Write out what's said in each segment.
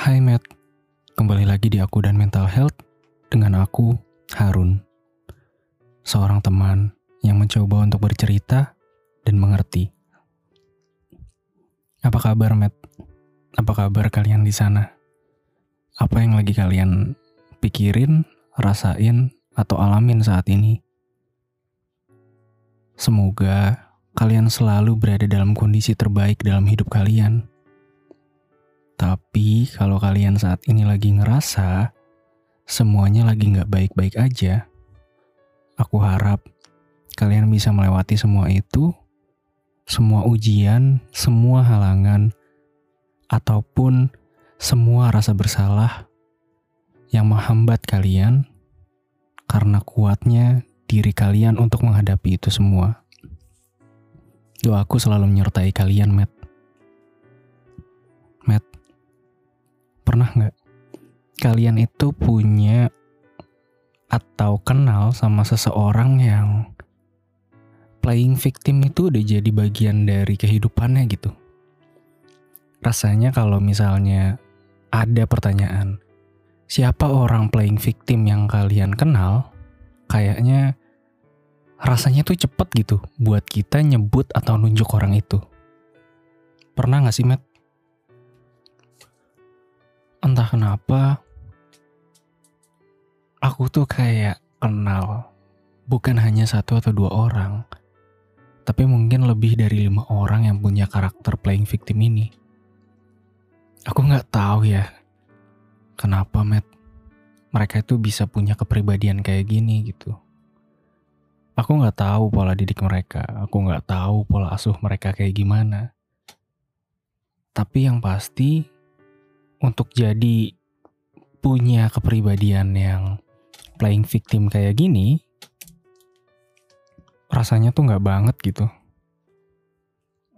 Hai Matt, kembali lagi di Aku dan Mental Health dengan aku, Harun. Seorang teman yang mencoba untuk bercerita dan mengerti. Apa kabar Matt? Apa kabar kalian di sana? Apa yang lagi kalian pikirin, rasain, atau alamin saat ini? Semoga kalian selalu berada dalam kondisi terbaik dalam hidup kalian tapi kalau kalian saat ini lagi ngerasa semuanya lagi nggak baik-baik aja, aku harap kalian bisa melewati semua itu, semua ujian, semua halangan, ataupun semua rasa bersalah yang menghambat kalian karena kuatnya diri kalian untuk menghadapi itu semua. Doaku selalu menyertai kalian, Matt. Matt, pernah nggak kalian itu punya atau kenal sama seseorang yang playing victim itu udah jadi bagian dari kehidupannya gitu. Rasanya kalau misalnya ada pertanyaan, siapa orang playing victim yang kalian kenal? Kayaknya rasanya tuh cepet gitu buat kita nyebut atau nunjuk orang itu. Pernah gak sih, Matt? Entah kenapa aku tuh kayak kenal bukan hanya satu atau dua orang, tapi mungkin lebih dari lima orang yang punya karakter playing victim ini. Aku nggak tahu ya, kenapa Matt mereka itu bisa punya kepribadian kayak gini gitu. Aku nggak tahu pola didik mereka, aku nggak tahu pola asuh mereka kayak gimana. Tapi yang pasti untuk jadi punya kepribadian yang playing victim kayak gini, rasanya tuh nggak banget gitu.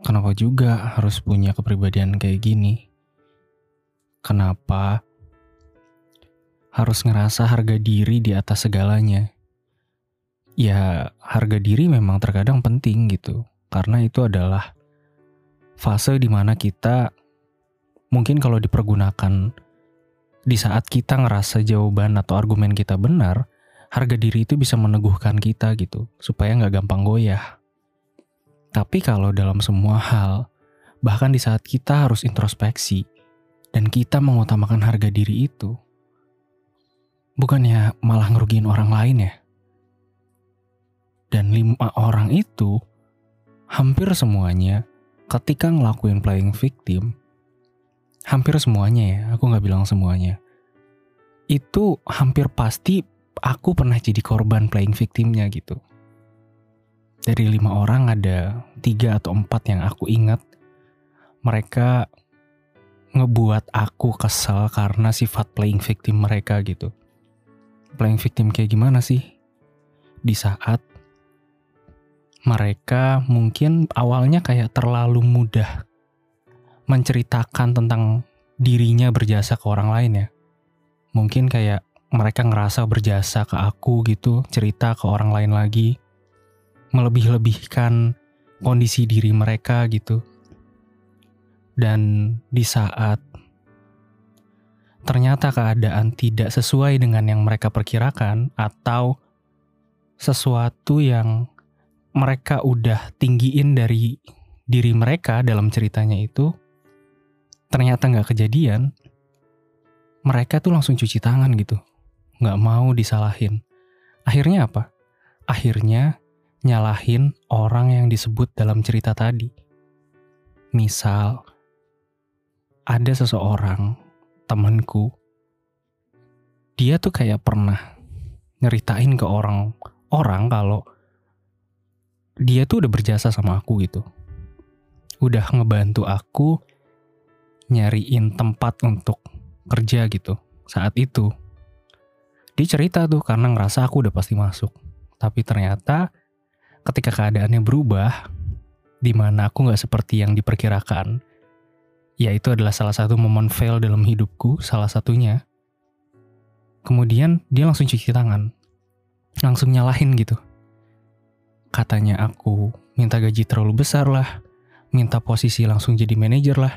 Kenapa juga harus punya kepribadian kayak gini? Kenapa harus ngerasa harga diri di atas segalanya? Ya, harga diri memang terkadang penting gitu, karena itu adalah fase di mana kita mungkin kalau dipergunakan di saat kita ngerasa jawaban atau argumen kita benar, harga diri itu bisa meneguhkan kita gitu, supaya nggak gampang goyah. Tapi kalau dalam semua hal, bahkan di saat kita harus introspeksi, dan kita mengutamakan harga diri itu, bukannya malah ngerugiin orang lain ya? Dan lima orang itu, hampir semuanya ketika ngelakuin playing victim, hampir semuanya ya, aku nggak bilang semuanya. Itu hampir pasti aku pernah jadi korban playing victimnya gitu. Dari lima orang ada tiga atau empat yang aku ingat. Mereka ngebuat aku kesel karena sifat playing victim mereka gitu. Playing victim kayak gimana sih? Di saat mereka mungkin awalnya kayak terlalu mudah menceritakan tentang dirinya berjasa ke orang lain ya. Mungkin kayak mereka ngerasa berjasa ke aku gitu, cerita ke orang lain lagi. Melebih-lebihkan kondisi diri mereka gitu. Dan di saat ternyata keadaan tidak sesuai dengan yang mereka perkirakan atau sesuatu yang mereka udah tinggiin dari diri mereka dalam ceritanya itu ternyata nggak kejadian, mereka tuh langsung cuci tangan gitu. Nggak mau disalahin. Akhirnya apa? Akhirnya nyalahin orang yang disebut dalam cerita tadi. Misal, ada seseorang, temanku, dia tuh kayak pernah nyeritain ke orang orang kalau dia tuh udah berjasa sama aku gitu. Udah ngebantu aku nyariin tempat untuk kerja gitu saat itu. Dia cerita tuh karena ngerasa aku udah pasti masuk. Tapi ternyata ketika keadaannya berubah, di mana aku nggak seperti yang diperkirakan, ya itu adalah salah satu momen fail dalam hidupku, salah satunya. Kemudian dia langsung cuci tangan, langsung nyalahin gitu. Katanya aku minta gaji terlalu besar lah, minta posisi langsung jadi manajer lah.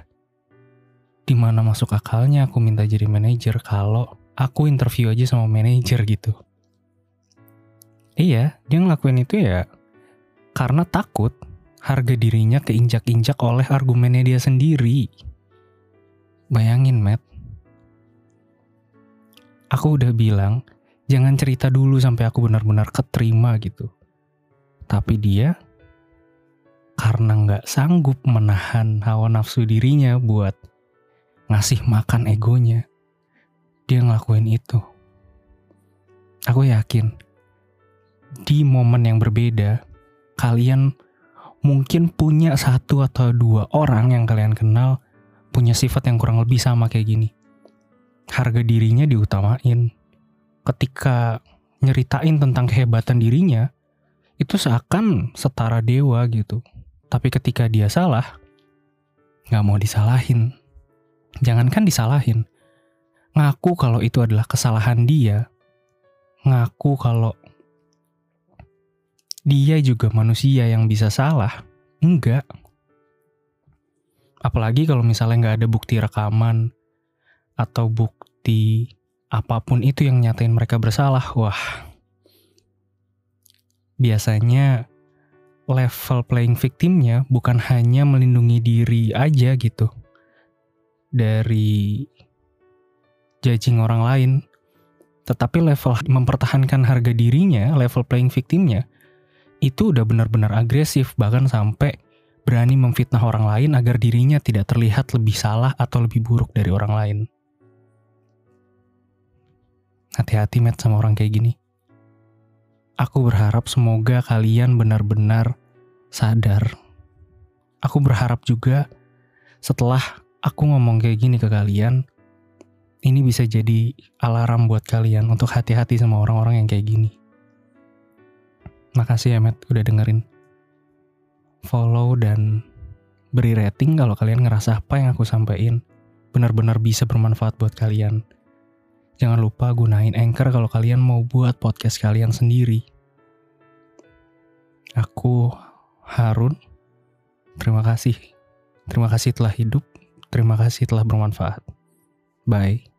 Di mana masuk akalnya aku minta jadi manajer kalau aku interview aja sama manajer gitu. Iya, dia ngelakuin itu ya karena takut harga dirinya keinjak-injak oleh argumennya dia sendiri. Bayangin, Matt. Aku udah bilang, jangan cerita dulu sampai aku benar-benar keterima gitu. Tapi dia, karena nggak sanggup menahan hawa nafsu dirinya buat ngasih makan egonya, dia ngelakuin itu. Aku yakin, di momen yang berbeda, kalian mungkin punya satu atau dua orang yang kalian kenal punya sifat yang kurang lebih sama kayak gini. Harga dirinya diutamain. Ketika nyeritain tentang kehebatan dirinya, itu seakan setara dewa gitu. Tapi ketika dia salah, nggak mau disalahin. Jangankan disalahin, ngaku kalau itu adalah kesalahan dia, ngaku kalau dia juga manusia yang bisa salah. Enggak. Apalagi kalau misalnya nggak ada bukti rekaman atau bukti apa pun itu yang nyatain mereka bersalah. Wah, biasanya level playing victimnya bukan hanya melindungi diri aja gitu dari judging orang lain, tetapi level mempertahankan harga dirinya, level playing victimnya itu udah benar-benar agresif bahkan sampai berani memfitnah orang lain agar dirinya tidak terlihat lebih salah atau lebih buruk dari orang lain. Hati-hati met sama orang kayak gini. Aku berharap semoga kalian benar-benar sadar. Aku berharap juga setelah aku ngomong kayak gini ke kalian, ini bisa jadi alarm buat kalian untuk hati-hati sama orang-orang yang kayak gini. Makasih ya Matt udah dengerin. Follow dan beri rating kalau kalian ngerasa apa yang aku sampaikan benar-benar bisa bermanfaat buat kalian. Jangan lupa gunain Anchor kalau kalian mau buat podcast kalian sendiri. Aku Harun. Terima kasih. Terima kasih telah hidup. Terima kasih telah bermanfaat. Bye.